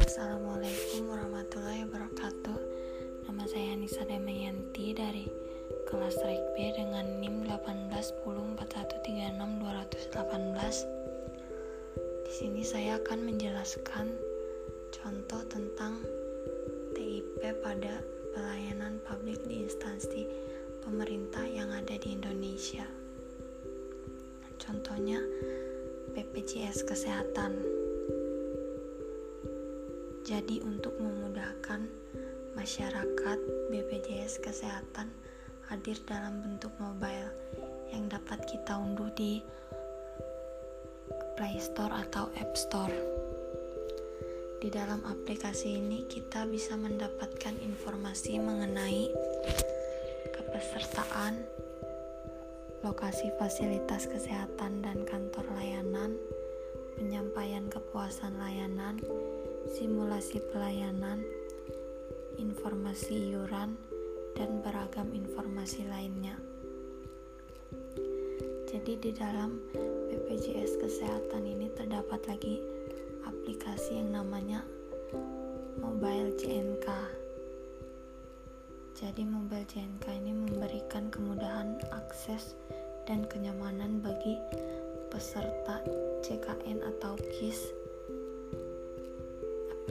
Assalamualaikum warahmatullahi wabarakatuh Nama saya Nisa Damayanti dari kelas Rek B dengan NIM 18104136218 Di sini saya akan menjelaskan contoh tentang TIP pada pelayanan publik di instansi pemerintah yang ada di Indonesia. Contohnya BPJS Kesehatan. Jadi untuk memudahkan masyarakat, BPJS Kesehatan hadir dalam bentuk mobile yang dapat kita unduh di Play Store atau App Store. Di dalam aplikasi ini kita bisa mendapatkan informasi mengenai kepesertaan, lokasi fasilitas kesehatan dan kantor layanan, penyampaian kepuasan layanan, simulasi pelayanan, informasi iuran, dan beragam informasi lainnya. Jadi di dalam BPJS Kesehatan ini terdapat lagi aplikasi yang namanya Mobile JNK. Jadi Mobile JNK ini memberikan kemudahan akses dan kenyamanan bagi peserta CKN atau KIS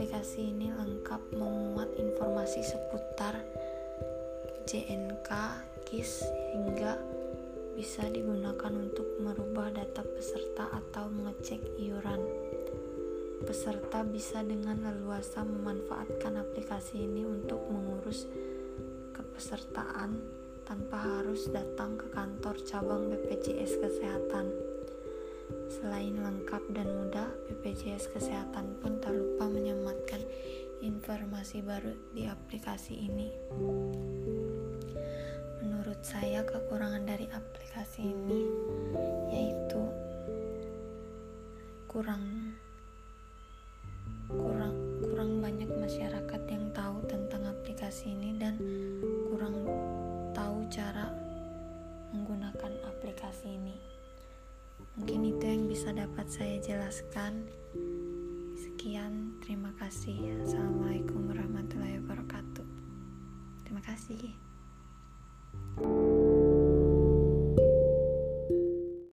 Aplikasi ini lengkap memuat informasi seputar JNK, KIS, hingga bisa digunakan untuk merubah data peserta atau mengecek iuran. Peserta bisa dengan leluasa memanfaatkan aplikasi ini untuk mengurus kepesertaan tanpa harus datang ke kantor cabang BPJS Kesehatan. Selain lengkap dan mudah, BPJS Kesehatan pun tak lupa menyematkan informasi baru di aplikasi ini. Menurut saya, kekurangan dari aplikasi ini yaitu kurang kurang kurang banyak masyarakat yang tahu tentang aplikasi ini dan Mungkin itu yang bisa dapat saya jelaskan. Sekian, terima kasih. Assalamualaikum warahmatullahi wabarakatuh. Terima kasih.